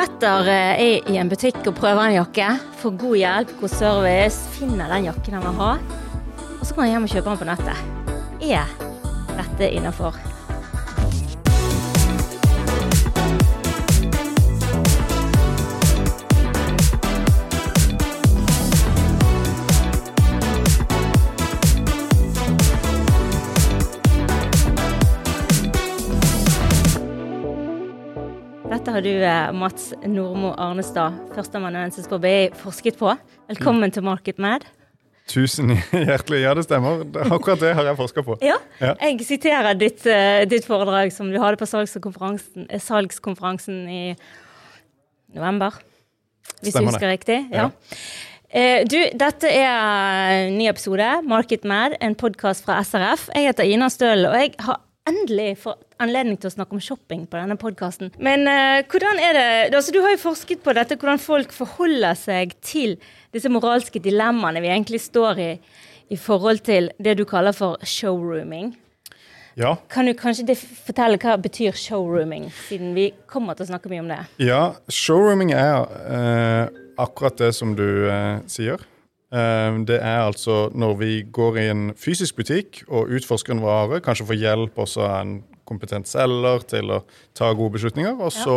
Petter eh, er i en butikk og prøver en jakke. Får god hjelp, god service, finner den jakken han vil ha. Og så går han hjem og kjøper den på nettet. Er dette innafor? Har du, eh, Mats Nordmo Arnestad, førsteamanuensis på BI, forsket på. Velkommen til MarketMed. Tusen hjertelig. Ja, det stemmer. Akkurat det har jeg forska på. Ja, Ja. jeg siterer ditt, eh, ditt foredrag som du hadde på salgskonferansen, eh, salgskonferansen i november. Hvis Stemmer du husker riktig. Ja. Ja. Du, dette er en ny episode, MarketMad, en podkast fra SRF. Jeg heter Ina Støl, og jeg har endelig fått anledning til å snakke om shopping på denne podkasten. Men uh, hvordan er det altså, Du har jo forsket på dette, hvordan folk forholder seg til disse moralske dilemmaene vi egentlig står i i forhold til det du kaller for showrooming. Ja, Kan du kanskje fortelle hva betyr showrooming, siden vi kommer til å snakke mye om det? ja showrooming er uh, akkurat det som du uh, sier. Eh, det er altså når vi går i en fysisk butikk og utforsker en vare, kanskje får hjelp også av en kompetent selger til å ta gode beslutninger, og så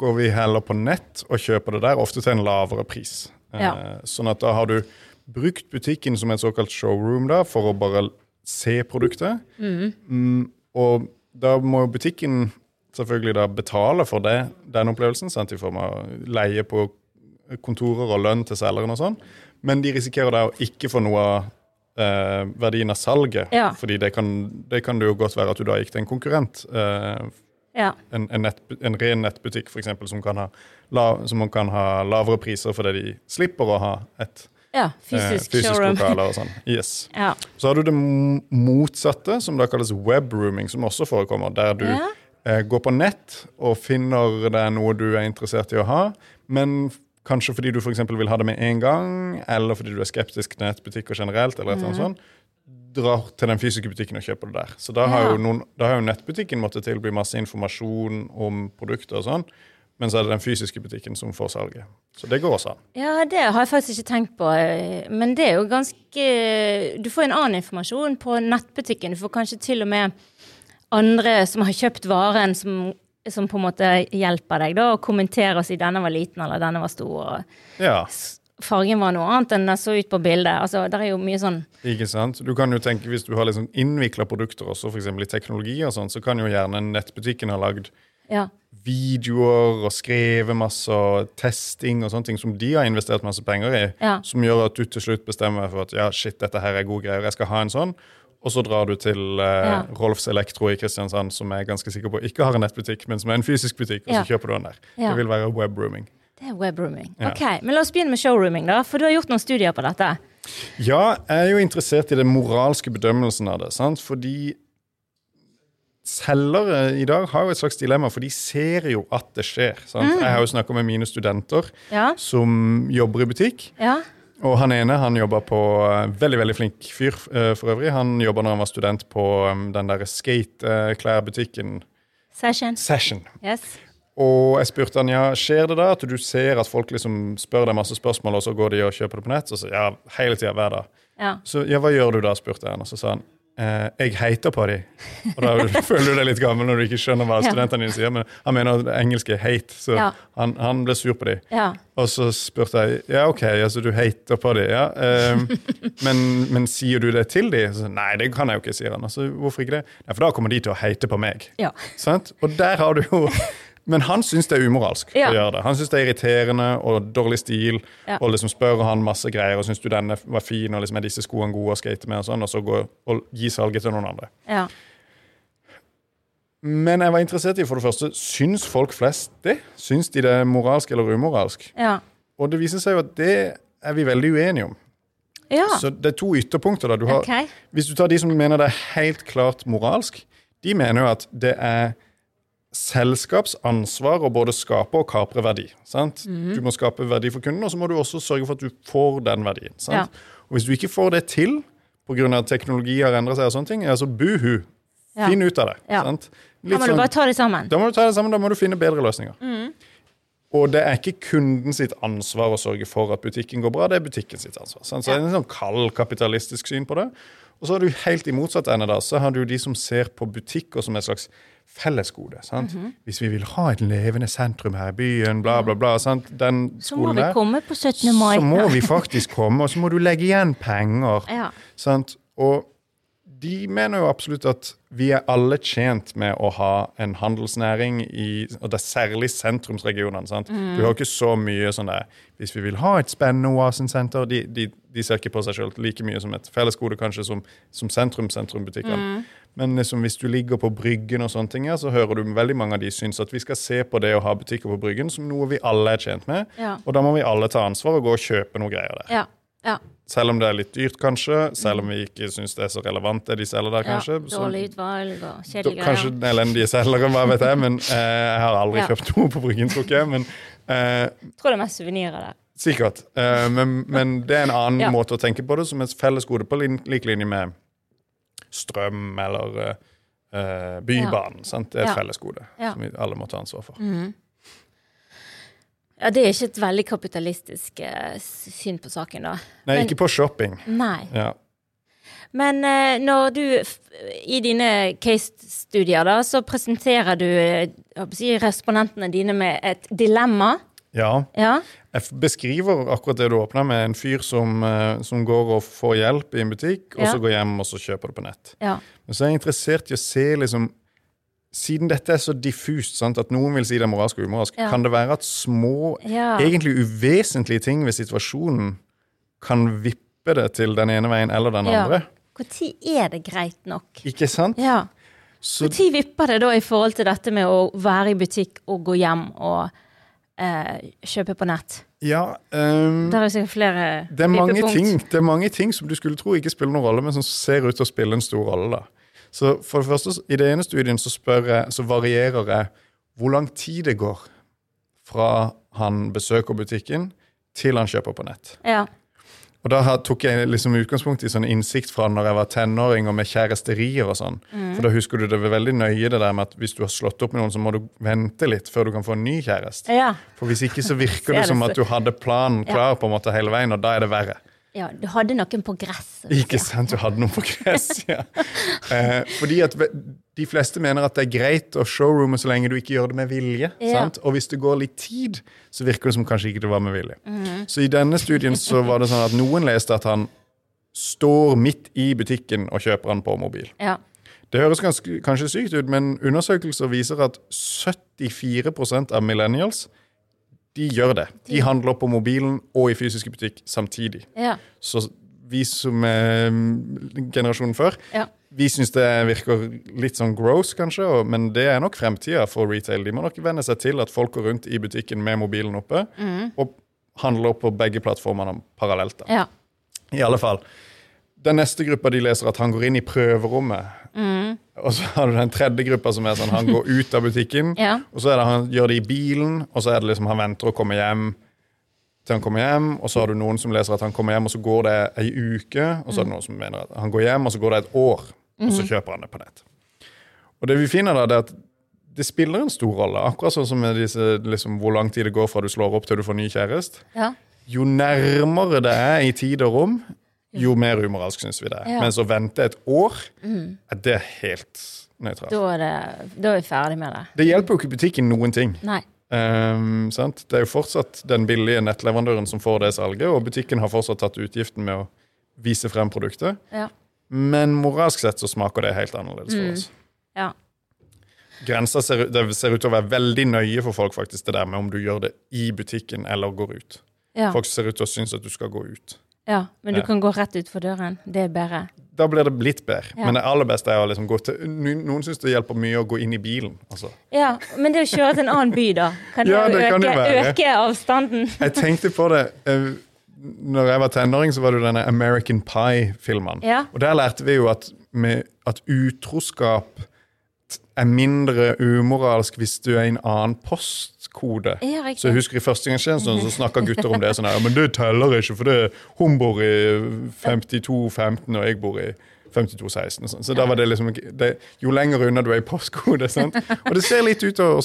går vi heller på nett og kjøper det der, ofte til en lavere pris. Ja. Sånn at da har du brukt butikken som et såkalt showroom da, for å bare se produktet. Mm, og da må butikken selvfølgelig da betale for det, den opplevelsen, sant, i form av leie på kontorer og lønn til selgeren og sånn. Men de risikerer da å ikke få noe av eh, verdien av salget. Ja. Fordi det kan, det kan det jo godt være at du da gikk til en konkurrent. eh, Ja. en, en, nett, en ren nettbutikk for eksempel, som kan, ha, la, som kan ha lavere priser fordi de slipper å ha et ja eh, fysisk, fysisk lokale og sånn. Yes. Ja. Så har du det motsatte, som da kalles webrooming, som også forekommer. Der du Ja. eh, går på nett og finner er noe du er interessert i å ha, men kanskje fordi du for eksempel vil ha det med en gang, eller fordi du er skeptisk til nettbutikker generelt, eller et eller annet sånt, drar til den fysiske butikken og kjøper det der. Så da har, Ja. jo, noen, da har jo nettbutikken måttet tilby masse informasjon om produkter og sånn, men så er det den fysiske butikken som får salget. Så det går også an. ja, det har jeg faktisk ikke tenkt på. eh, Men det er jo ganske Du får en annen informasjon på nettbutikken. Du får kanskje til og med andre som har kjøpt varen, som, som på en måte hjelper deg da, og kommentere og si 'denne var liten', eller 'denne var stor'. Ja. fargen var noe annet enn den så ut på bildet. Altså, det er jo mye sånn Ikke sant? Du kan jo tenke Hvis du har liksom innvikla produkter også, f.eks. i teknologi, og sånn, så kan jo gjerne nettbutikken ha lagd Ja. videoer og skrevet masse og testing og sånne ting som de har investert masse penger i, Ja. som gjør at du til slutt bestemmer for at ja, shit, dette her er gode greier, jeg skal ha en sånn. Og så drar du til eh, Ja. Rolfs Elektro i Kristiansand, som jeg er ganske sikker på ikke har en nettbutikk, men som er en fysisk butikk, og Ja. så kjøper du den der. Ja. Det vil være webrooming. Det er webrooming. Ja. Ok, Men la oss begynne med showrooming, da. For du har gjort noen studier på dette. Ja, jeg er jo interessert i den moralske bedømmelsen av det. sant? Fordi selgere i dag har jo et slags dilemma, for de ser jo at det skjer. sant? Jeg har jo snakka med mine studenter Ja. som jobber i butikk. Ja. Og han ene han jobber på eh, Veldig veldig flink fyr eh, for øvrig. Han jobber når han var student på um, den der skateklærbutikken Session. Session. Yes. Og jeg spurte han, ja, skjer det da at du ser at folk liksom spør deg masse spørsmål, og så går de og kjøper det på nett? Så ja, hele tida, hver dag. Ja. Så ja, hva gjør du da, spurte jeg han. Og så sa han eh, jeg hater på dem. Og da føler du deg litt gammel når du ikke skjønner hva studentene dine sier. Men han mener det engelske hate, så Ja. han, han ble sur på dem. Ja. Og så spurte jeg ja, OK, altså du hater på dem, ja. Uh, men, men sier du det til dem? Så, Nei, det kan jeg jo ikke, sier han. Altså, hvorfor ikke det? Ja, For da kommer de til å hate på meg. Ja. Sant? Og der har du jo Men han syns det er umoralsk Ja. å gjøre det. Han syns det er irriterende og dårlig stil. Ja. Og liksom spør han masse greier og syns du den er- var fin, og liksom er disse skoene gode å skate med, og sånn, og så gå og gi salget til noen andre. ja. Men jeg var interessert i for det første, syns folk flest det? Syns de det er moralsk eller umoralsk? Ja. Og det viser seg jo at det er vi veldig uenige om. ja. Så det er to ytterpunkter. da. Du har, okay. Hvis du tar de som mener det er helt klart moralsk, de mener jo at det er selskapsansvar å både skape og kapre verdi. sant? Mhm. Du må skape verdi for kunden, og så må du også sørge for at du får den verdien. sant? Ja. Og Hvis du ikke får det til pga. at teknologi har endret seg, og sånne ting, altså så buhu. Ja. Finn ut av det. Ja. sant? Da må du bare ta det sammen. da må du ta det sammen, da må du finne bedre løsninger. Og det er ikke kunden sitt ansvar å sørge for at butikken går bra, det er butikken sitt ansvar. sant? Så det er en sånn kald kapitalistisk syn på det. Og så har du helt i motsatt ende da, så har du de som ser på butikker som et slags fellesgode. sant? Hvis vi vil ha et levende sentrum her i byen, bla, bla, bla. sant? Den Så må vi komme på 17. mai. så må vi faktisk komme, og så må du legge igjen penger. Ja. Sant? Og de mener jo absolutt at vi er alle tjent med å ha en handelsnæring i og det er særlig sentrumsregionene. sant? Du har ikke så mye sånn der Hvis vi vil ha et spennende Oasen-senter de, de, de ser ikke på seg selv like mye som et fellesgode kanskje som, som sentrum-sentrombutikkene. Men liksom, hvis du ligger på Bryggen, og sånne ting, så hører du veldig mange av de syns at vi skal se på det å ha butikker på Bryggen som noe vi alle er tjent med. Ja. Og da må vi alle ta ansvar og gå og kjøpe noe greier der. Ja. Ja. Selv om det er litt dyrt, kanskje. Selv om vi ikke syns det er så relevant, det de selger der, kanskje. ja. Dårlig utvalg og kjedelige greier. Kanskje den elendige selgeren, hva vet jeg. Men eh, jeg har aldri Ja. kjøpt noe på Bryggen, tror jeg. Men eh, Jeg tror det er mest suvenirer der. sikkert. Eh, men, men det er en annen Ja. måte å tenke på det, som et fellesgode på lin- lik linje med strøm eller eh, eh, Bybanen. Sant? Det er et Ja. fellesgode Ja. som vi alle må ta ansvar for. Ja, Det er ikke et veldig kapitalistisk uh, syn på saken, da. Nei, Men- ikke på shopping. Nei. Ja. Men uh, når du i dine case-studier, da, så presenterer du eh, si, respondentene dine med et dilemma. ja. Ja. Jeg beskriver akkurat det du åpna med, en fyr som, som går og får hjelp i en butikk, og Ja. så går hjem og så kjøper det på nett. ja. Men så er jeg interessert i å se liksom Siden dette er så diffust, sant, at noen vil si det er moralsk og umoralsk, Ja. kan det være at små, Ja. egentlig uvesentlige ting ved situasjonen kan vippe det til den ene veien eller den Ja. andre? Når er det greit nok? Ikke sant? Ja. Når vipper det da i forhold til dette med å være i butikk og gå hjem og eh, kjøpe på nett? ja um, Der er sikkert flere det, er mange vippepunkt. ting, det er mange ting som du skulle tro ikke spiller noen rolle, men som ser ut til å spille en stor rolle. da. Så for det første, I det ene studien så, jeg, så varierer jeg hvor lang tid det går fra han besøker butikken til han kjøper på nett. Ja. Og da tok jeg liksom utgangspunkt i sånn innsikt fra når jeg var tenåring og med kjæresterier og sånn. Mm. For da husker du det veldig nøye det der med at hvis du har slått opp med noen, så må du vente litt før du kan få en ny kjæreste. ja. For hvis ikke så virker det som at du hadde planen klar på en måte hele veien, og da er det verre. Ja, du hadde noen på gresset. Ikke sant? Du hadde noen på gress, ja. Eh, fordi at de fleste mener at det er greit å showroome så lenge du ikke gjør det med vilje. Ja. sant? Og hvis det går litt tid, så virker det som kanskje ikke det var med vilje. Mhm. Så i denne studien så var det sånn at noen leste at han står midt i butikken og kjøper han på mobil. Ja. Det høres ganske, kanskje sykt ut, men undersøkelser viser at 74% av millennials de gjør det. De handler på mobilen og i fysiske butikk samtidig. Ja. Så vi som er mm, generasjonen før, Ja. vi syns det virker litt sånn gross, kanskje, men det er nok fremtida for retail. De må nok venne seg til at folk går rundt i butikken med mobilen oppe, og handler på begge plattformene parallelt. ja. I alle fall. Den neste gruppa de leser at han går inn i prøverommet. Og så har du den tredje gruppa som er sånn han går ut av butikken. Ja. Og så det han gjør det i bilen, og så er det liksom han venter å komme hjem til han kommer hjem. Og så har du noen som leser at han kommer hjem, og så går det ei uke. Og så er det noen som mener at han går hjem, og så går det et år, og så kjøper han det på nett. Og det vi finner da, det er at det spiller en stor rolle. Akkurat sånn som med disse, liksom, hvor lang tid det går fra du slår opp til du får ny kjæreste ja. jo nærmere det er i tid og rom, jo mer umoralsk syns vi det er. Ja. Mens å vente et år, er det helt nøytralt. Da er, det, da er vi ferdig med det. Det hjelper jo ikke butikken noen ting. Nei. Um, sant? Det er jo fortsatt den billige nettleverandøren som får det salget, og butikken har fortsatt tatt utgiften med å vise frem produktet. Ja. Men moralsk sett så smaker det helt annerledes for oss. Ja. Grensa ser, ser ut til å være veldig nøye for folk, faktisk, det der med om du gjør det i butikken eller går ut. Ja. Folk ser ut til å synes at du skal gå ut. Ja. Men du kan gå rett utfor døren. Det er bedre. da blir det litt bedre. Ja. Men det aller beste er å liksom gå til Noen syns det hjelper mye å gå inn i bilen. Altså. Ja, Men det å kjøre til en annen by, da? Kan Ja, det, det kan øke, det øke avstanden? Jeg tenkte på det eh, Når jeg var tenåring, så var det denne American Pie-filmen. Ja. Og der lærte vi jo at, med, at utroskap er mindre umoralsk hvis du er i en annen Ja. Så jeg husker I førstegangstjenesten så snakka gutter om det sånn her, men det teller ikke, for det, hun bor i 5215, og jeg bor i 5216. og sånn. Så da var det liksom det, Jo lenger unna du er i postkode. sant? Og det ser litt ut til å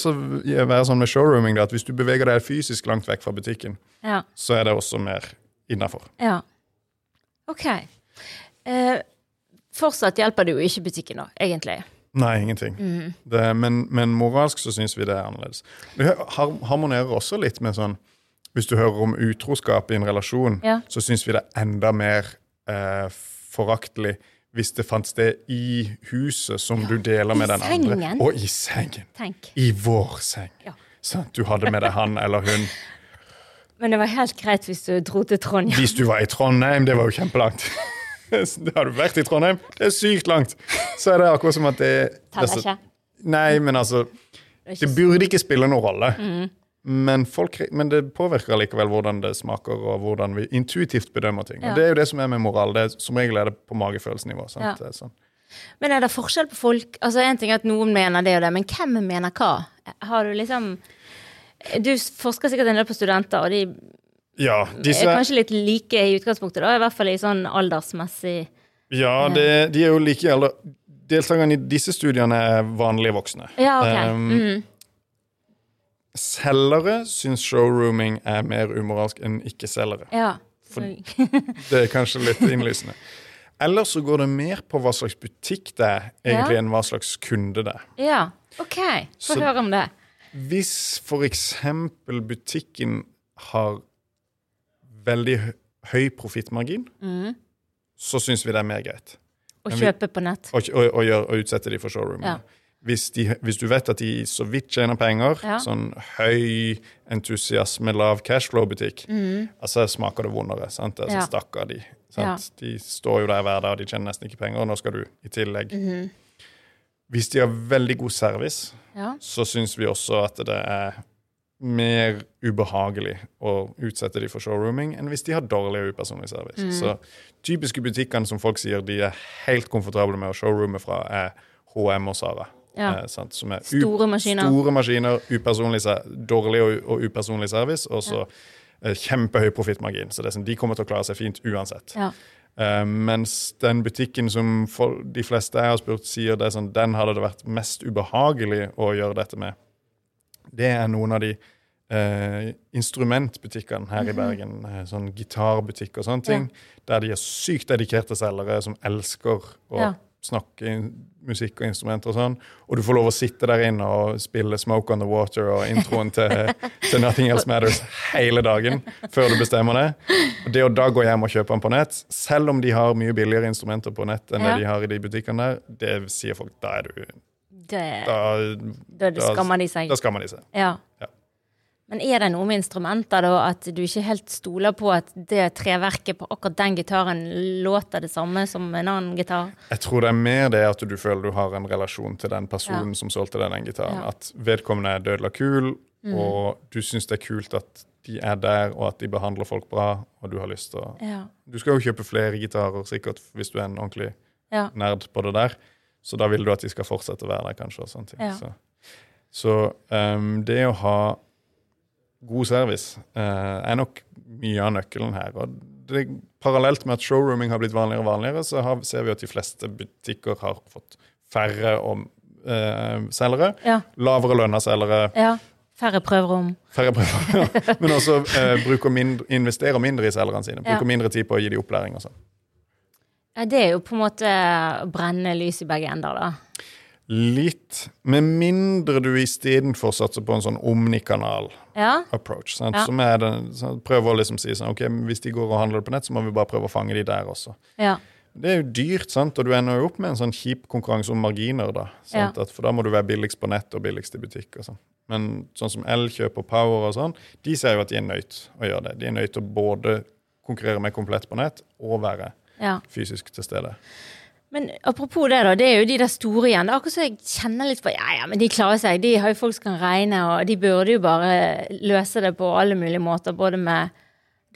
være sånn med showrooming da, at hvis du beveger deg fysisk langt vekk fra butikken, Ja. så er det også mer innafor. ja. OK. Eh, fortsatt hjelper det jo ikke butikken, da, egentlig. Nei, ingenting. Mm. Det, men, men moralsk så syns vi det er annerledes. Det har, harmonerer også litt med sånn Hvis du hører om utroskap i en relasjon, Ja. så syns vi det er enda mer eh, foraktelig hvis det fant sted i huset som du deler med I den andre. Og i sengen. Tenk. I vår seng. Ja. Sånn, du hadde med deg han eller hun. Men det var helt greit hvis du dro til Trondheim. Hvis du var i Trondheim, det var jo kjempelangt. Det har du vært i Trondheim, det er sykt langt. Så er det akkurat som at det Teller ikke. Nei, men altså Det burde ikke spille noen rolle. Mhm. Men, folk, men det påvirker likevel hvordan det smaker, og hvordan vi intuitivt bedømmer ting. Og Det er jo det som er med moral. Det er, som regel er det på magefølelsesnivå. Ja. Sånn. Men er det forskjell på folk? Altså En ting er at noen mener det og det, men hvem mener hva? Har du liksom Du forsker sikkert en del på studenter, og de Ja, disse, er kanskje litt like i utgangspunktet, da, i hvert fall i sånn aldersmessig ja det, de er jo like i alder. Deltakerne i disse studiene er vanlige voksne. Ja, ok. Um, Mhm. Selgere syns showrooming er mer umoralsk enn ikke-selgere. Ja. For- Det er kanskje litt innlysende. Eller så går det mer på hva slags butikk det er, egentlig, Ja. enn hva slags kunde det er. ja. OK, få høre om det. Hvis for eksempel butikken har veldig høy profittmargin, mm. så syns vi det er mer greit Å kjøpe på nett. Og, og, og, gjør, og utsette de for showroom. Ja. Hvis, de, hvis du vet at de så vidt tjener penger, Ja. sånn høy entusiasme, lav cashflow-butikk, altså smaker det vondere. sant? Mhm. Ja. Stakkar de. Sant? De står jo der hver dag, og de tjener nesten ikke penger, og nå skal du i tillegg. Mhm. Hvis de har veldig god service, Ja. så syns vi også at det er mer ubehagelig å utsette de for showrooming enn hvis de har dårlig og upersonlig service. Mm. Så typiske butikkene som folk sier de er helt komfortable med å showroome fra, er HM og Sara. Ja. Eh. Som er Store maskiner. Store maskiner, upersonlig, dårlig og, og upersonlig service, og så eh, kjempehøy profittmargin. Så det sånn, de kommer til å klare seg fint uansett. Ja. Eh, mens den butikken som for, de fleste jeg har spurt, sier det sånn, den hadde det vært mest ubehagelig å gjøre dette med. Det er noen av de eh, instrumentbutikkene her i Bergen. eh, sånn gitarbutikk og sånne ting. Der de er sykt dedikerte selgere som elsker å Ja. snakke musikk og instrumenter og sånn. Og du får lov å sitte der inne og spille 'Smoke on the Water' og introen til, til 'Nothing Else Matters' hele dagen før du bestemmer det. Og det å da gå hjem og kjøpe den på nett, selv om de har mye billigere instrumenter på nett enn Ja. det de har i de butikkene der, det sier folk da er du Det, Da, da skammer de seg. da skammer de seg. Ja. Ja. Men er det noe med instrumenter, da, at du ikke helt stoler på at det treverket på akkurat den gitaren låter det samme som en annen gitar? Jeg tror det er mer det at du føler du har en relasjon til den personen Ja. som solgte deg den gitaren. Ja. Mm. At vedkommende er dødelig kul, og du syns det er kult at de er der, og at de behandler folk bra, og du har lyst til å Ja. Du skal jo kjøpe flere gitarer, sikkert, hvis du er en ordentlig Ja. nerd på det der. Så da vil du at de skal fortsette å være der, kanskje. og sånne ting. Ja. Så, så um, det å ha god service uh, er nok mye av nøkkelen her. Og det, parallelt med at showrooming har blitt vanligere og vanligere, så har, ser vi at de fleste butikker har fått færre og, uh, selgere. Ja. Lavere lønna selgere, ja. Færre prøverom. færre prøver. Men også uh, mindre, investerer mindre i selgerne sine. Ja. Bruker mindre tid på å gi dem opplæring og sånn. Ja, det er jo på en måte å brenne lys i begge ender, da. Litt. Med mindre du istedenfor satser på en sånn omnikanal-approach. Ja. Ja. Som er den, prøver å liksom si sånn, ok, hvis de går og handler på nett, så må vi bare prøve å fange de der også. Ja. Det er jo dyrt, sant? og du ender jo opp med en sånn kjip konkurranse om marginer. da. Sant? At, for da må du være billigst på nett og billigst i butikk. og sånn. Men sånn som Elkjøp og Power og sånn, de ser jo at de er nødt å gjøre det. De er nødt til å både konkurrere med komplett på nett og være ja. fysisk til stede. Men apropos det, da. Det er jo de der store igjen. Det er akkurat så jeg kjenner litt på Ja, ja, men de klarer seg. De har jo folk som kan regne, og de burde jo bare løse det på alle mulige måter. Både med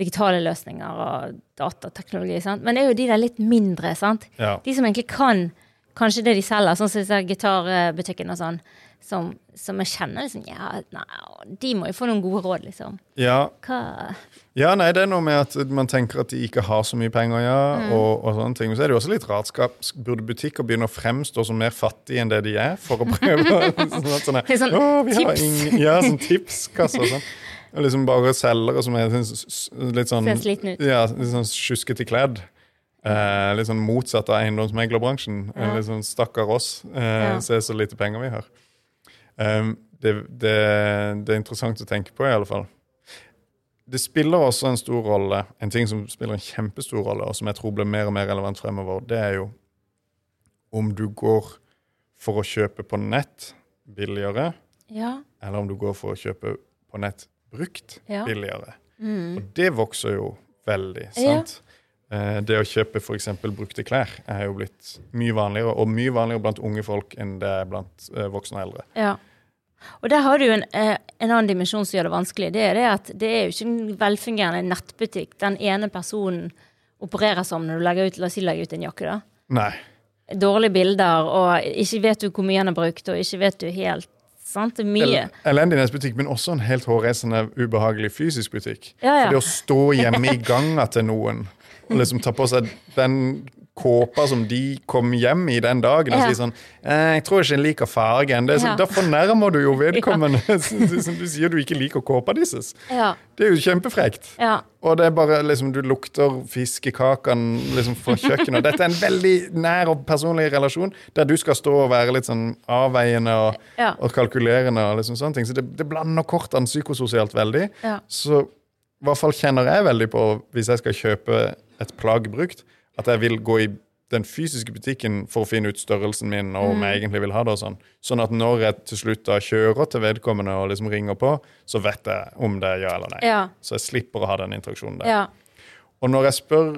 digitale løsninger og datateknologi. sant? Men det er jo de der litt mindre, sant. Ja. De som egentlig kan kanskje det de selger, sånn som disse gitarbutikkene og sånn. som, som jeg kjenner liksom Ja, nei, de må jo få noen gode råd, liksom. Ja, Ja, nei, det er noe med at man tenker at de ikke har så mye penger, ja, Mm. og, og sånne ting. Men så er det jo også litt ratskap. Burde butikker begynne å fremstå som mer fattige enn det de er, for å prøve sånn, at sånn, «Å, vi har tips». ingen- Ja, sånn tipskasse og sånn. Og liksom bare selgere som er sånn litt sånn Ser sliten ut. Ja, litt sånn sjuskete kledd. Eh, litt sånn motsatt av eiendomsmeglerbransjen. Eh, Ja. Litt sånn stakkar oss. Eh, Ja. Se så lite penger vi har. Um, det, det, det er interessant å tenke på, i alle fall. Det spiller også en stor rolle, en ting som spiller en kjempestor rolle, og som jeg tror blir mer og mer relevant fremover, det er jo om du går for å kjøpe på nett billigere, Ja. eller om du går for å kjøpe på nett brukt Ja. billigere. Mm. Og det vokser jo veldig, Ja. sant? Eh, Det å kjøpe f.eks. brukte klær er jo blitt mye vanligere, og mye vanligere blant unge folk enn det er blant eh, voksne og eldre. Ja. Og der har du en, eh, en annen dimensjon som gjør det vanskelig. Det er det at det er jo ikke en velfungerende nettbutikk den ene personen opererer som når du legger ut, la oss si legger ut en jakke. da. Nei. Dårlige bilder, og ikke vet du hvor mye han har brukt, og ikke vet du helt sant? Det mye. Elendig nettbutikk, men også en helt hårreisende, ubehagelig fysisk butikk. Ja, ja. For det å stå hjemme i ganga til noen og liksom ta på seg den kåpa som de kom hjem i den dagen, og Ja. si sånn eh, 'Jeg tror ikke jeg liker fargen.' Det er sånn, Ja. Da fornærmer du jo vedkommende. Som du sier du ikke liker kåpa deres. Ja. Det er jo kjempefrekt. ja. Og det er bare liksom, du lukter fiskekakene liksom, fra kjøkkenet. Dette er en veldig nær og personlig relasjon, der du skal stå og være litt sånn avveiende og, Ja. og kalkulerende. og liksom sånne ting. Så det, det blander kortene psykososialt veldig. Ja. Så i hvert fall kjenner jeg veldig på, hvis jeg skal kjøpe et plagg brukt, at jeg vil gå i den fysiske butikken for å finne ut størrelsen min og om jeg egentlig vil ha det. og Sånn Sånn at når jeg til slutt da kjører til vedkommende og liksom ringer på, så vet jeg om det er ja eller nei. Ja. Så jeg slipper å ha den interaksjonen der. ja. Og når jeg spør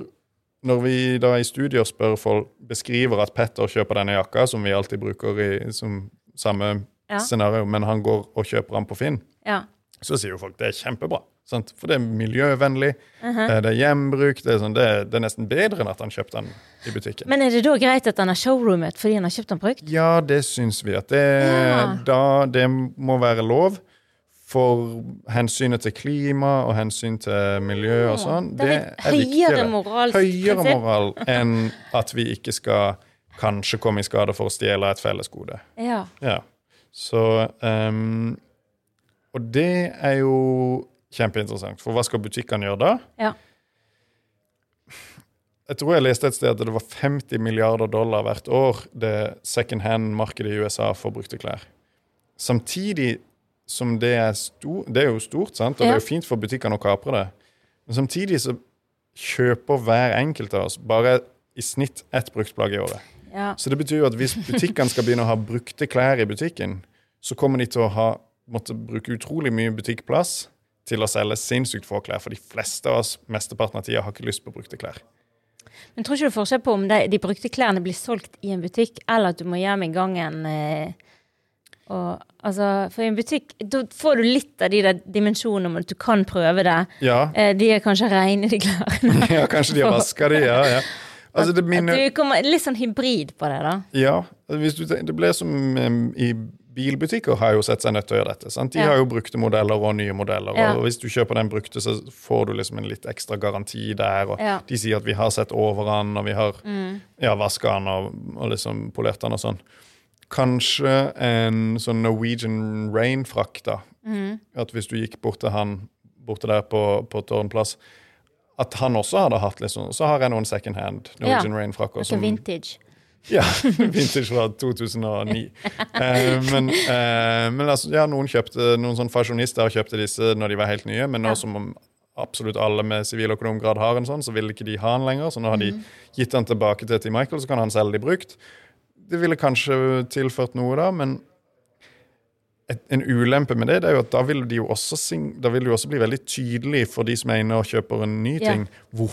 når vi da i studier spør folk, beskriver at Petter kjøper denne jakka, som vi alltid bruker i som samme Ja. scenario, men han går og kjøper den på Finn, ja. så sier jo folk det er kjempebra. Sant? For det er miljøvennlig, Uh-huh. eh, det er gjenbruk, det er, sånn, det, er, det er nesten bedre enn at han kjøpte den i butikken. Men er det da greit at han har showroomet fordi han har kjøpt den brukt? ja, det syns vi at det, Ja. da, det må være lov. For hensynet til klima og hensyn til miljø og sånn. Det er et høyere viktigere. høyere moral enn at vi ikke skal kanskje komme i skade for å stjele et fellesgode. Ja. Ja. Så um, Og det er jo kjempeinteressant, for hva skal butikkene gjøre da? Ja. Jeg tror jeg leste et sted at det var 50 milliarder dollar hvert år det second hand-markedet i USA for brukte klær. Samtidig som det er stor, Det er jo stort, sant? og det er jo fint for butikkene å kapre det. Men samtidig så kjøper hver enkelt av oss bare i snitt ett bruktplagg i året. ja. Så det betyr jo at hvis butikkene skal begynne å ha brukte klær i butikken, så kommer de til å ha, måtte bruke utrolig mye butikkplass til å selge sinnssykt få klær. For de fleste av oss mesteparten av tida har ikke lyst på brukte klær. Men tror ikke du forskjell på om de, de brukte klærne blir solgt i en butikk, eller at du må hjem i gangen eh, og, altså, For i en butikk da får du litt av de der dimensjonene om at du kan prøve det. Ja, Eh, de er kanskje reine, de klærne. ja kanskje de har vaska de, ja. ja. Altså, det At du kommer litt sånn hybrid på det, da. Ja, du, det ble som um, i bilbutikker har jo sett seg nødt til å gjøre dette. Sant? De Ja. har jo brukte modeller og nye modeller. Ja. Og hvis du kjøper den brukte, så får du liksom en litt ekstra garanti der. Og Ja. de sier at vi har sett over den, og vi har Mm. ja, vaska den og, og liksom polert den og sånn. Kanskje en sånn Norwegian Rain-frakk, da. Mm. At hvis du gikk bort til han borte der på, på Tårnplass, at han også hadde hatt sånn Så har jeg noen second hand Norwegian Rain-frakker. Noe vintage. Ja, vintage fra 2009. Eh, men eh, men altså, ja, noen kjøpte, noen sånn fasjonister kjøpte disse når de var helt nye, men nå Ja. som absolutt alle med siviløkonomgrad har en sånn, så vil ikke de ha den lenger. Så nå har de Mhm. gitt den tilbake til T. Michael, så kan han selge de brukt. Det ville kanskje tilført noe, da, men et, en ulempe med det, det er jo at da vil, de jo også sing, da vil det jo også bli veldig tydelig for de som er inne og kjøper en ny ting, hvor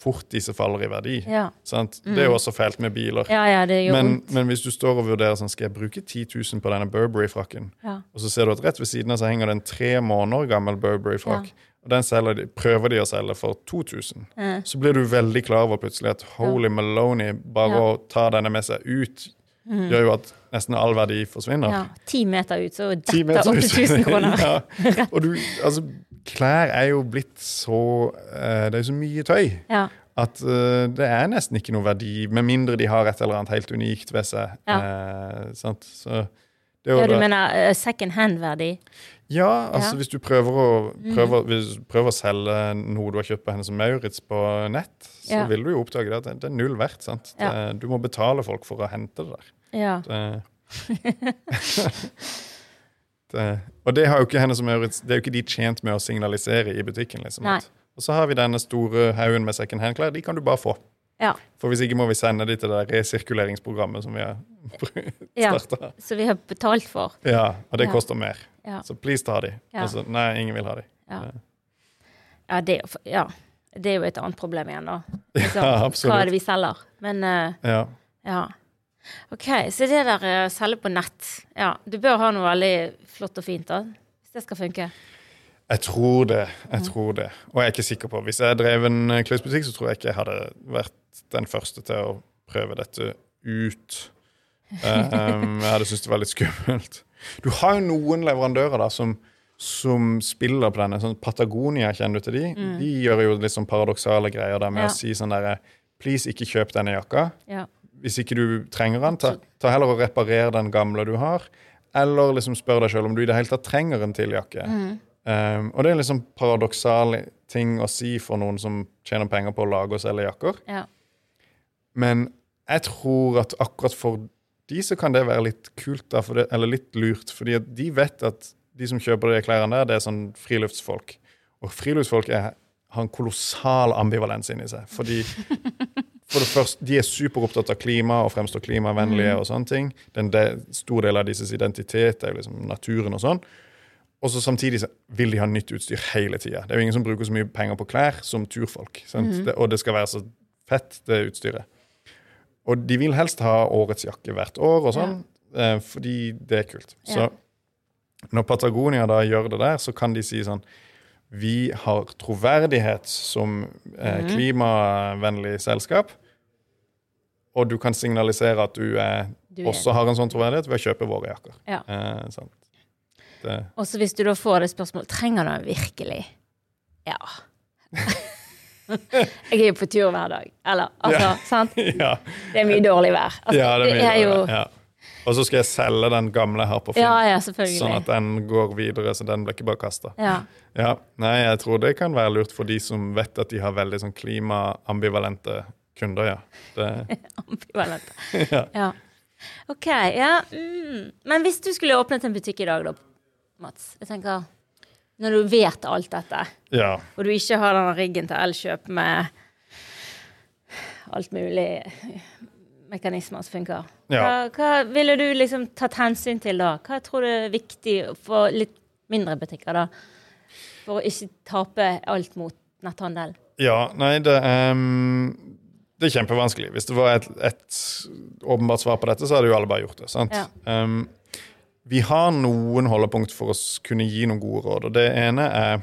fort disse faller i verdi. Ja. Sant? Det er jo også fælt med biler. ja, ja, Men, men hvis du står og vurderer sånn, skal jeg bruke 10 000 på denne Burberry-frakken, Ja. og så ser du at rett ved siden av så henger det en tre måneder gammel Burberry-frakk, og den de, prøver de å selge for 2000, Eh. så blir du veldig klar over plutselig at holy Maloney, bare Ja. å ta denne med seg ut gjør jo at nesten all verdi forsvinner. Ja, Ti meter ut, så detter 8000 kroner. ja. Og du, altså, klær er jo blitt så eh, Det er jo så mye tøy Ja. at uh, det er nesten ikke noe verdi, med mindre de har et eller annet helt unikt ved seg. Ja. Uh, sant? Så det ja, du mener uh, second hand-verdi? Ja, altså Ja. hvis du prøver å, prøver, hvis du prøver å selge noe du har kjøpt på Hennes og Maurits på nett, så Ja. vil du jo oppdage det at det, er null verdt. sant? Det, du må betale folk for å hente det der. Ja. Det, og det har jo ikke henne som Maurits Det er jo ikke de tjent med å signalisere i butikken. liksom. Nei. Og så har vi denne store haugen med second hand-klær. De kan du bare få. ja. For hvis ikke må vi sende de til det resirkuleringsprogrammet som vi har ja. som vi har betalt for. Ja, og det Ja. koster mer. Ja. Så please ta de. Altså, nei, ingen vil ha de. Ja. Ja, det, er det er jo et annet problem igjen, da. Liksom, Ja, absolutt. Hva er det vi selger? Men eh, Ja. OK, så det der å selge på nett Ja, du bør ha noe veldig flott og fint, da. Hvis det skal funke. Jeg tror det. Mm. jeg tror det. Og jeg er ikke sikker på. Hvis jeg drev en eh, klesbutikk, så tror jeg ikke jeg hadde vært den første til å prøve dette ut. Um, jeg hadde syntes det var litt skummelt. Du har jo noen leverandører da som, som spiller på denne. Sånn Patagonia, kjenner du til de? De gjør jo litt sånn paradoksale greier der med Mm. Ja. å si sånn derre Please, ikke kjøp denne jakka. Ja. Hvis ikke du trenger den, ta, ta heller og reparer den gamle du har. Eller liksom spør deg sjøl om du i det hele tatt trenger en til jakke. Um, og det er en liksom paradoksal ting å si for noen som tjener penger på å lage og selge jakker. ja. Men jeg tror at akkurat for de så kan det være litt kult, da, det, eller litt lurt. fordi de vet at de som kjøper de klærne der, det er sånn friluftsfolk. Og friluftsfolk er, har en kolossal ambivalens inni seg. Fordi for det første, De er superopptatt av klima og fremstår klimavennlige. og sånne ting. Den de, stor del av deres identitet er jo liksom naturen og sånn. Og så samtidig så vil de ha nytt utstyr hele tida. Det er jo ingen som bruker så mye penger på klær som turfolk. Sant? Det, og det skal være så fett, det utstyret. Og de vil helst ha årets jakke hvert år og sånn, eh, fordi det er kult. Så når Patagonia da gjør det der, så kan de si sånn Vi har troverdighet som eh, klimavennlig selskap, og du kan signalisere at du, er, Du er- også har en sånn troverdighet ved å kjøpe våre jakker. Ja. Eh, Og så hvis du da får det spørsmålet Trenger du den virkelig? Ja. jeg er jo på tur hver dag. Eller, altså, Ja. sant? ja. Det er mye dårlig vær. Altså, ja, det, det er jo ja. Og så skal jeg selge den gamle her på Finn, Ja, sånn at den går videre, så den blir ikke bare kasta. Ja. Ja, nei, jeg tror det kan være lurt for de som vet at de har veldig sånn klimaambivalente kunder, ja. Det, Ambivalent. ja. Ja. OK. Ja. Mm. Men hvis du skulle åpnet en butikk i dag, da, Mats Jeg tenker Når du vet alt dette, ja. og du ikke har den riggen til Elkjøp med alt mulig mekanismer som funker, Ja. hva, hva ville du liksom tatt hensyn til da? Hva tror du er viktig for litt mindre butikker, da? For å ikke tape alt mot netthandel? Ja, nei, det er Det er kjempevanskelig. Hvis det var et, et åpenbart svar på dette, så hadde jo alle bare gjort det. sant? Ja. Um, vi har noen holdepunkt for å kunne gi noen gode råd. og Det ene er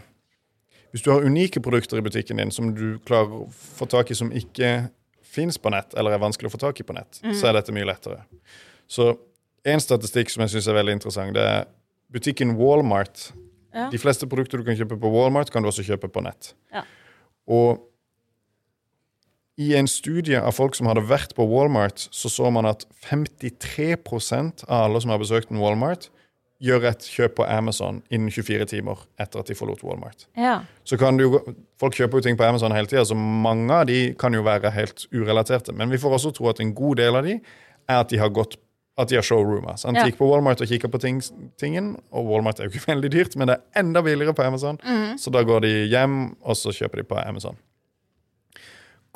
hvis du har unike produkter i butikken din som du klarer å få tak i som ikke fins på nett, eller er vanskelig å få tak i på nett, så er dette mye lettere. Så en statistikk som jeg syns er veldig interessant, det er butikken Walmart. Ja. De fleste produkter du kan kjøpe på Walmart, kan du også kjøpe på nett. Ja. Og i en studie av folk som hadde vært på Walmart, så så man at 53% av alle som har besøkt en Walmart, gjør et kjøp på Amazon innen 24 timer etter at de forlot Walmart. Ja. Så kan du, Folk kjøper jo ting på Amazon hele tida, så mange av de kan jo være helt urelaterte. Men vi får også tro at en god del av de er at de har gått at de har showroomer. sant? Ja. De gikk på Walmart og kikka på ting, tingen, og Walmart er jo ikke veldig dyrt, men det er enda billigere på Amazon. Så da går de hjem, og så kjøper de på Amazon.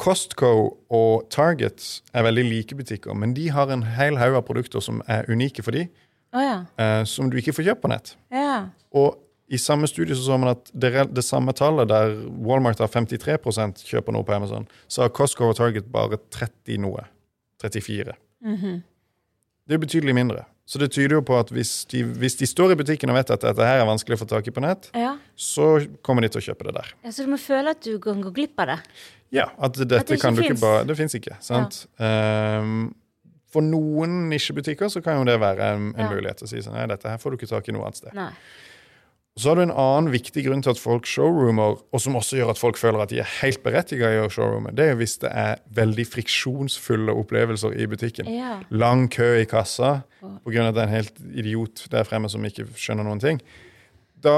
Costco og Target er veldig like butikker, men de har en hel haug av produkter som er unike for de, oh, ja. eh, som du ikke får kjøpt på nett. Ja. Og i samme studie så, så man at det, det samme tallet der Walmart har 53 kjøper noe på Amazon, så har Costco og Target bare 30 noe. 34. Det er betydelig mindre. Så det tyder jo på at hvis de, hvis de står i butikken og vet at dette her er vanskelig å få tak i på nett, ja. så kommer de til å kjøpe det der. Ja, Så du må føle at du kan gå glipp av det? Ja, at dette At det kan du ikke bare Det fins ikke, sant? Ehm, For noen nisjebutikker så kan jo det være en, en Ja. mulighet til å si sånn Nei, dette her får du ikke tak i noe annet sted. Nei. Så har du en annen viktig grunn til at folk showroomer, og som også gjør at folk føler at de er helt berettiget i å gjøre showroomet, det er hvis det er veldig friksjonsfulle opplevelser i butikken. Ja. Lang kø i kassa pga. at det er en helt idiot der fremme som ikke skjønner noen ting. Da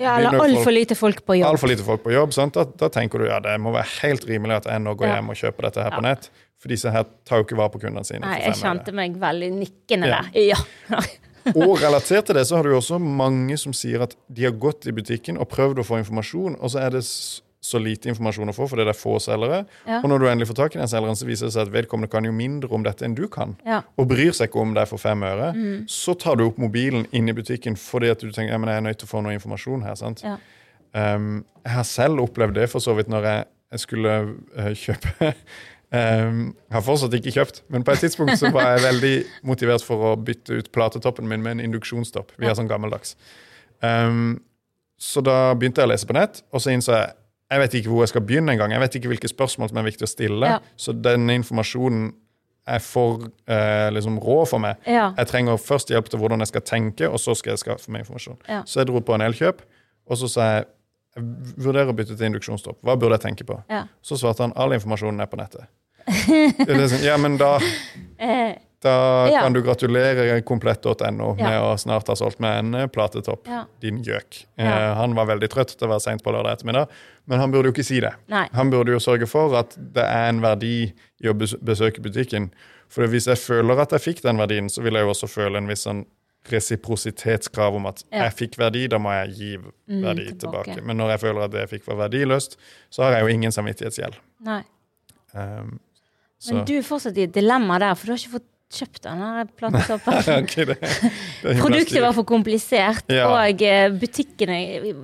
ja eller altfor lite folk på jobb. altfor lite folk på jobb. Sant? Da, da tenker du ja, det må være helt rimelig at jeg nå går Ja. hjem og kjøper dette her på nett. For disse her tar jo ikke vare på kundene sine. Nei, jeg kjente meg veldig nikkende Ja. der. Ja. Og relatert til det så har du jo også mange som sier at de har gått i butikken og prøvd å få informasjon, og så er det så lite informasjon å få fordi det er få selgere. Ja. Og når du endelig får tak i den selgeren, så viser det seg at vedkommende kan jo mindre om dette enn du kan. Ja. Og bryr seg ikke om det er for fem øre. Mm. Så tar du opp mobilen inn i butikken fordi at du tenker ja, men jeg er nødt til å få noe informasjon her. sant? Ja. Um, jeg har selv opplevd det for så vidt når jeg, jeg skulle uh, kjøpe um, har fortsatt ikke kjøpt, men på et tidspunkt så var jeg veldig motivert for å bytte ut platetoppen min med en induksjonstopp. Vi er sånn gammeldags. Um, så da begynte jeg å lese på nett, og så innså jeg jeg vet ikke hvor jeg skal begynne engang. Jeg vet ikke hvilke spørsmål som er viktig å stille. Ja. Så denne informasjonen er for eh, liksom rå for meg. Ja. Jeg trenger først hjelp til hvordan jeg skal tenke, og så skal jeg skaffe meg informasjon. Ja. Så jeg dro på en elkjøp, og så sa jeg jeg vurderer å bytte til induksjonsstopp. Hva burde jeg tenke på? Ja. Så svarte han all informasjonen er på nettet. Er sånn, ja, men da, Eh, da Ja. kan du gratulere komplett.no med Ja. å snart ha solgt med en eh, platetopp. Din gjøk. Eh, han var veldig trøtt, det var seint på lørdag ettermiddag, men han burde jo ikke si det. Nei. Han burde jo sørge for at det er en verdi i å besøke butikken. For hvis jeg føler at jeg fikk den verdien, så vil jeg jo også føle en viss sånn resiprositetskrav om at Ja. jeg fikk verdi, da må jeg gi verdi tilbake. tilbake. Men når jeg føler at det jeg fikk var verdiløst, så har jeg jo ingen samvittighetsgjeld. nei. Um, Men du er fortsatt i et dilemma der, for du har ikke fått kjøpt den her platetoppen. Ok, det, det er himla Produktet var for komplisert, Ja. og eh, butikkene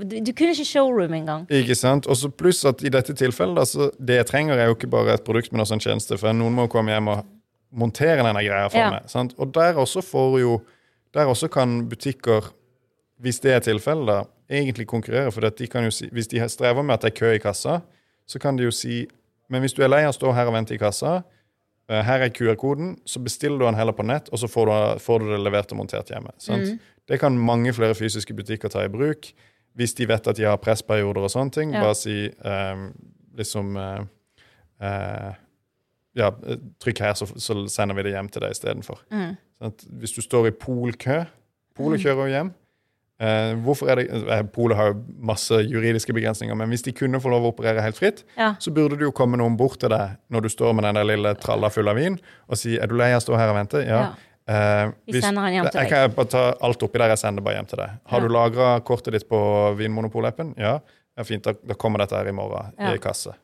du, du kunne ikke showroom engang. Ikke sant? Og så pluss at i dette tilfellet, altså, det jeg trenger, er jo ikke bare et produkt, men også en tjeneste. For noen må komme hjem og montere denne greia for Ja. meg. Sant? Og der også får jo Der også kan butikker, hvis det er tilfellet, da, egentlig konkurrere. For de kan jo si, hvis de strever med at det er kø i kassa, så kan de jo si Men hvis du er lei av å stå her og vente i kassa, eh, her er QR-koden, så bestiller du den heller på nett, og så får du, får du det levert og montert hjemme. Sant? Det kan mange flere fysiske butikker ta i bruk. Hvis de vet at de har pressperioder og sånne ting, Ja. bare si um, liksom uh, uh, Ja, trykk her, så, så sender vi det hjem til deg istedenfor. Mm. At hvis du står i polkø Polet kjører jo hjem. Eh, hvorfor er det, eh, Polet har jo masse juridiske begrensninger, men hvis de kunne få lov å operere helt fritt, Ja. så burde det jo komme noen bort til deg når du står med den der lille tralla full av vin, og si 'Er du lei av å stå her og vente?' Ja. Eh, Vi sender han hjem til jeg kan bare ta alt oppi der, jeg sender bare hjem til deg. Har Ja. du lagra kortet ditt på Vinmonopol-appen? Ja. ja, fint, da, da kommer dette her i morgen Ja. i kasse.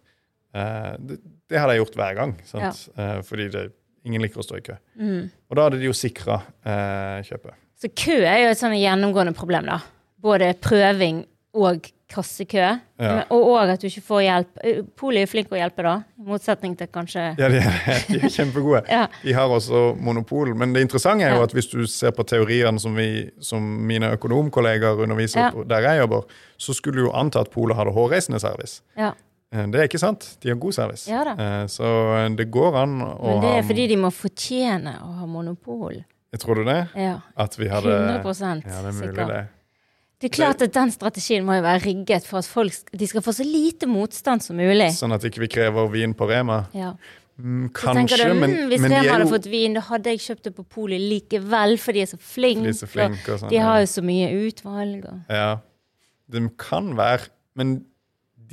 Eh, det, det hadde jeg gjort hver gang, sant? Eh, fordi det, ingen liker å stå i kø. Mm. Og da hadde de jo sikra eh, kjøpet. Så kø er jo et sånn gjennomgående problem, da. Både prøving og kassekø. Ja. Og, Og at du ikke får hjelp. Eh, Polet er flink å hjelpe, da. I motsetning til kanskje Ja, de er, de er kjempegode. Ja. De har også monopol. Men det interessante er jo at hvis du ser på teoriene som, vi, som mine økonomkolleger underviser Ja. der jeg jobber, så skulle du jo anta at Polet hadde hårreisende service. Eh, Det er ikke sant. De har god service. Ja. Eh, Så det går an å ha Men det er fordi de må fortjene å ha monopol. Jeg tror du det? Ja. At vi hadde 100% Ja, det er mulig, det. Det er klart at den strategien må jo være rigget for at folk de skal få så lite motstand som mulig. Sånn at ikke vi krever vin på Rema. Ja. Mm, kanskje, du, men, «Hm, hvis men de Rema er hadde jo fått vin, da hadde jeg kjøpt det på polet likevel, for de er så flinke. de så flinke og sånn. De har jo så mye utvalg. Og. Ja, de kan være, men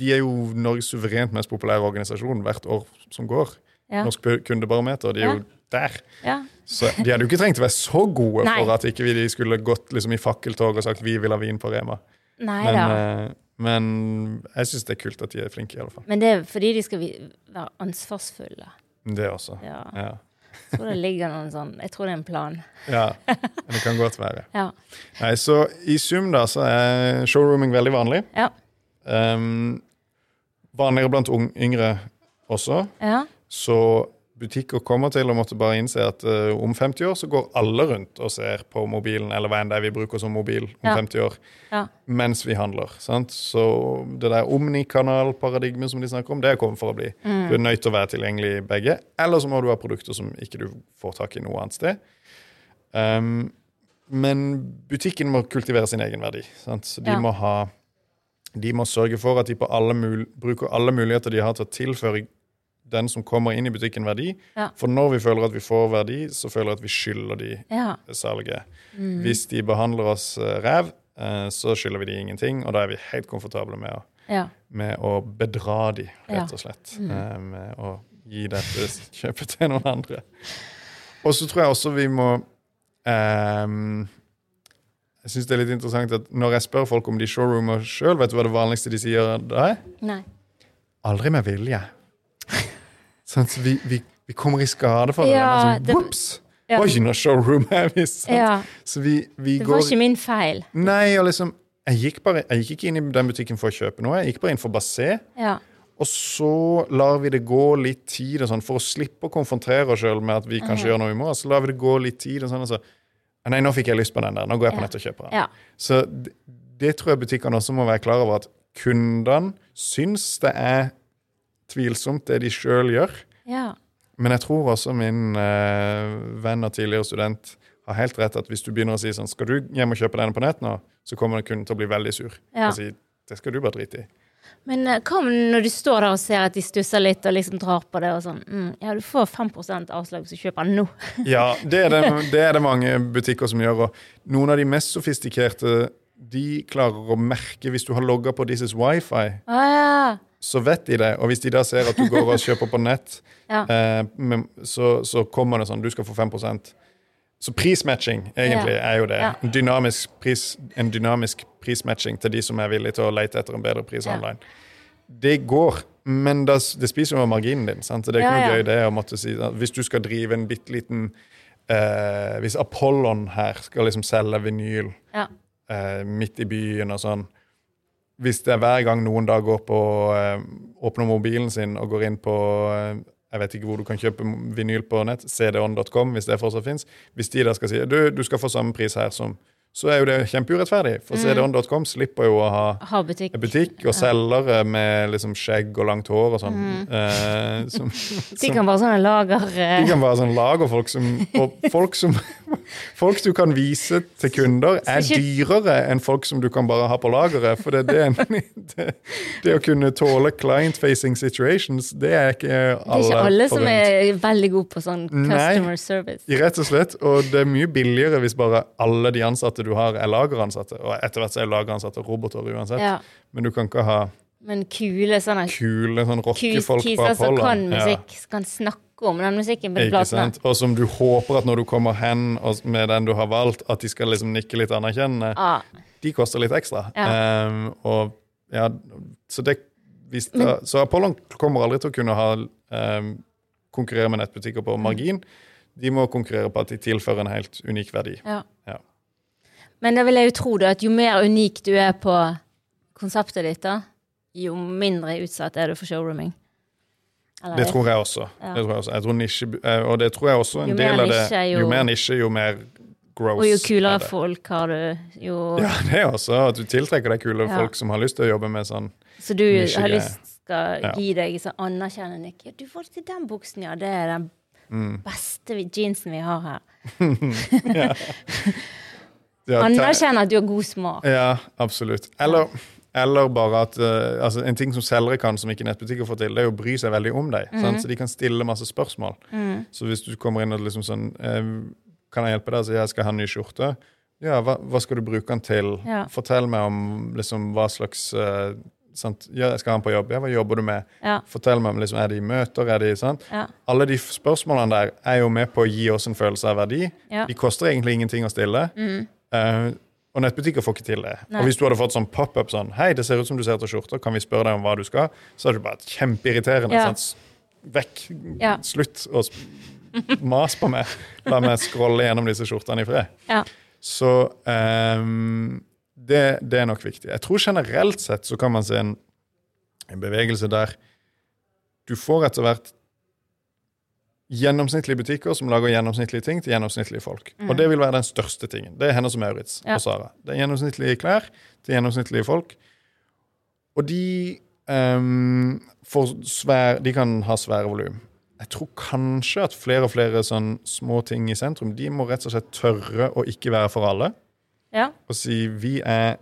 de er jo Norges suverent mest populære organisasjon hvert år som går. Ja. Norsk kundebarometer, de er Ja. jo der. Ja. Så de hadde jo ikke trengt å være så gode Nei. for at ikke vi skulle gått liksom i fakkeltog og sagt vi vil ha vin på Rema. Nei Men, da. eh, men jeg syns det er kult at de er flinke, i alle fall. Men det er fordi de skal være ansvarsfulle. Det også. Ja. Ja. Jeg tror det ligger noen sånn Jeg tror det er en plan. ja. Det kan godt være. Ja. Nei, Så i sum da, så er showrooming veldig vanlig. Ja. Um, vanligere blant ung, yngre også. ja. Så butikker kommer til å måtte bare innse at uh, om 50 år så går alle rundt og ser på mobilen, eller hva enn det er vi bruker som mobil om Ja. 50 år, Ja. mens vi handler. Sant? Så det der omnikanalparadigmet som de snakker om, det er kommet for å bli. Du er nødt til å være tilgjengelig i begge, eller så må du ha produkter som ikke du får tak i noe annet sted. Um, men butikken må kultivere sin egen verdi. Sant? Så de Ja. må ha de må sørge for at de på alle mul bruker alle muligheter de har til å tilføre den som kommer inn i butikken, verdi. Ja. For når vi føler at vi får verdi, så føler jeg at vi skylder de Ja. salget. Mm. Hvis de behandler oss eh, ræv, eh, så skylder vi de ingenting, og da er vi helt komfortable med å, Ja. med å bedra de, rett og slett. Mm. Med å gi dette kjøpet til noen andre. Og så tror jeg også vi må ehm, Jeg syns det er litt interessant at når jeg spør folk om de showroomer sjøl, vet du hva det vanligste de sier da er? Nei. Aldri med vilje. sånn, at vi, vi, vi kommer i skade for. Ja, men det- sånn, det var ikke noe showroom er vi! Ja. Så vi, vi Det går var ikke min feil. Nei, og liksom jeg gikk, bare, jeg gikk ikke inn i den butikken for å kjøpe noe. Jeg gikk bare inn for å bare se. Ja. Og så lar vi det gå litt tid og sånn, for å slippe å konfrontere oss sjøl med at vi kanskje gjør noe i morgen. Så lar vi det gå litt tid og sånn, og så Nei, nå fikk jeg lyst på den der. Nå går jeg på nett og kjøper den. Ja. Så det, det tror jeg butikkene også må være klar over, at kundene syns det er tvilsomt, det de sjøl gjør. ja. Men jeg tror også min eh, venn og tidligere student har helt rett at hvis du begynner å si sånn Skal du hjem og kjøpe denne på nett nå, så kommer kunden til å bli veldig sur. Ja. Og si det skal du bare drite i. Men eh, hva om når du står der og ser at de stusser litt og liksom drar på det og sånn mm, Ja, du får 5% avslag hvis du kjøper den nå. Ja, det er det, det er det mange butikker som gjør. Og noen av de mest sofistikerte de klarer å merke hvis du har logga på This is wifi, ah, ja. så vet de det. Og hvis de da ser at du går og kjøper på nett, Ja. eh, så, så kommer det sånn du skal få 5 Så prismatching egentlig Ja. er jo det. Ja. En, dynamisk pris, en dynamisk prismatching til de som er villige til å lete etter en bedre pris Ja. online. Det går, men det, det spiser jo av marginen din. Sant? Så det er ikke noe gøy det å måtte si Hvis du skal drive en bitte liten eh, Hvis Apollon her skal liksom selge vinyl Ja. eh, midt i byen og sånn Hvis det er hver gang noen da går på eh, åpner mobilen sin og går inn på eh, jeg vet ikke hvor du kan kjøpe vinyl på nett, cdon.com, hvis det fortsatt fins. Hvis de da skal si du, du skal få samme pris her som så er jo det kjempeurettferdig. For Mm. cdon.com slipper jo å ha Ha butikk. butikk og selgere med liksom skjegg og langt hår og sånn. Eh, som, Mm. De kan bare sånne lager de kan være sånne lagerfolk som Og folk som Folk du kan vise til kunder, er dyrere enn folk som du kan bare ha på lageret. For det, det, det, det å kunne tåle client-facing situations, det er ikke alle Det er ikke alle som er veldig gode på sånn Nei. customer service. Rett og slett. Og det er mye billigere hvis bare alle de ansatte du har, er lageransatte. Og etter hvert så er lageransatte roboter uansett. Ja. Men du kan ikke ha Men kule sånne kule sånn rockefolk på kiser som Apollo. kan musikk, ja. kan snakke om den musikken på platene. Og som du håper at når du kommer hen med den du har valgt, at de skal liksom nikke litt anerkjennende. Ja. De koster litt ekstra. Ehm, og ja, så det hvis da, Så Apollon kommer aldri til å kunne ha um, konkurrere med nettbutikker Mm. på margin. De må konkurrere på at de tilfører en helt unik verdi. Ja. Men da vil jeg jo tro da, at jo mer unik du er på konseptet ditt, da, jo mindre utsatt er du for showrooming. Eller- Det tror jeg også. Ja. Det tror jeg også. Jeg tror nisje, eh, og det tror jeg også en del av det nisje, jo- Jo mer nisje, jo mer gross. Og jo er kulere folk har du, jo Ja, det er også at du tiltrekker deg kule Ja. folk som har lyst til å jobbe med sånn Så du nisje, har lyst skal Ja. gi deg sånn anerkjennende. Ja, du får til den buksen, ja. Det er den Mm. beste jeansen vi har her. ja, Anerkjenner at du har god smak. Ja, absolutt. Eller, eller bare at uh, altså, En ting som selgere kan, som ikke nettbutikker får til, det er å bry seg veldig om deg. Mm. Så de kan stille masse spørsmål. Mm. Så hvis du kommer inn og liksom sånn eh, Kan jeg hjelpe deg? Så jeg skal ha en ny skjorte. Ja, hva, hva skal du bruke den til? Ja. Fortell meg om liksom hva slags uh? Ja, jeg skal ha den på jobb. Ja, hva jobber du med? Ja. Fortell meg om liksom, er de i møter, er de sant? Alle de spørsmålene der er jo med på å gi oss en følelse av verdi. De koster egentlig ingenting å stille. Mm. Eh, og nettbutikker får ikke til det. Nei. Og hvis du hadde fått sånn pop-up sånn Hei, det ser ut som du ser etter skjorter, kan vi spørre deg om hva du skal? Så er det bare kjempeirriterende. Ja. Vekk. Ja. Slutt å mas på meg. La meg scrolle gjennom disse skjortene i fred. Ja. Så um, det, det er nok viktig. Jeg tror generelt sett så kan man se en, en bevegelse der du får etter hvert gjennomsnittlige butikker som lager gjennomsnittlige ting til gjennomsnittlige folk. Og det vil være den største tingen. Det er Hennes og Maurits Ja. og Sara. Det er gjennomsnittlige klær til gjennomsnittlige folk. Og de um, får svær, De kan ha svære volum. Jeg tror kanskje at flere og flere sånn små ting i sentrum De må rett og slett tørre å ikke være for alle. Ja. Og si vi er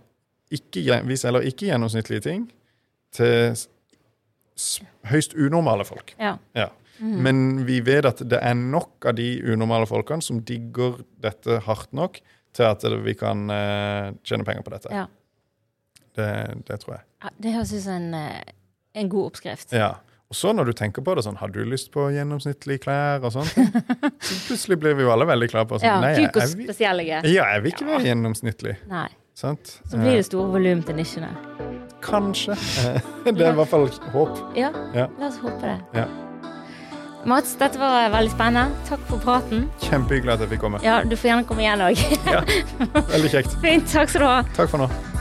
ikke, vi selger ikke gjennomsnittlige ting til høyst unormale folk. ja. Ja. Men vi vet at det er nok av de unormale folkene som digger dette hardt nok til at vi kan uh, tjene penger på dette. ja. Det, det tror jeg. Ja, Det høres ut som en, eh, en god oppskrift. Ja. Og så når du tenker på det sånn, har du lyst på gjennomsnittlige klær og sånt? Så plutselig blir vi jo alle veldig klare på sånn, Ja, nei, jeg, jeg, vil- ja, jeg vil ikke være gjennomsnittlig. Nei. Sant? Så blir det store volum til nisjene. Eh, Kanskje. Det er i hvert fall håp. Ja, Ja. la oss håpe det. Ja. Mats, dette var veldig spennende. Takk for praten. Kjempehyggelig at jeg fikk komme. Ja, du får gjerne komme igjen òg. Veldig kjekt. Fint. Takk skal du ha. Takk for nå.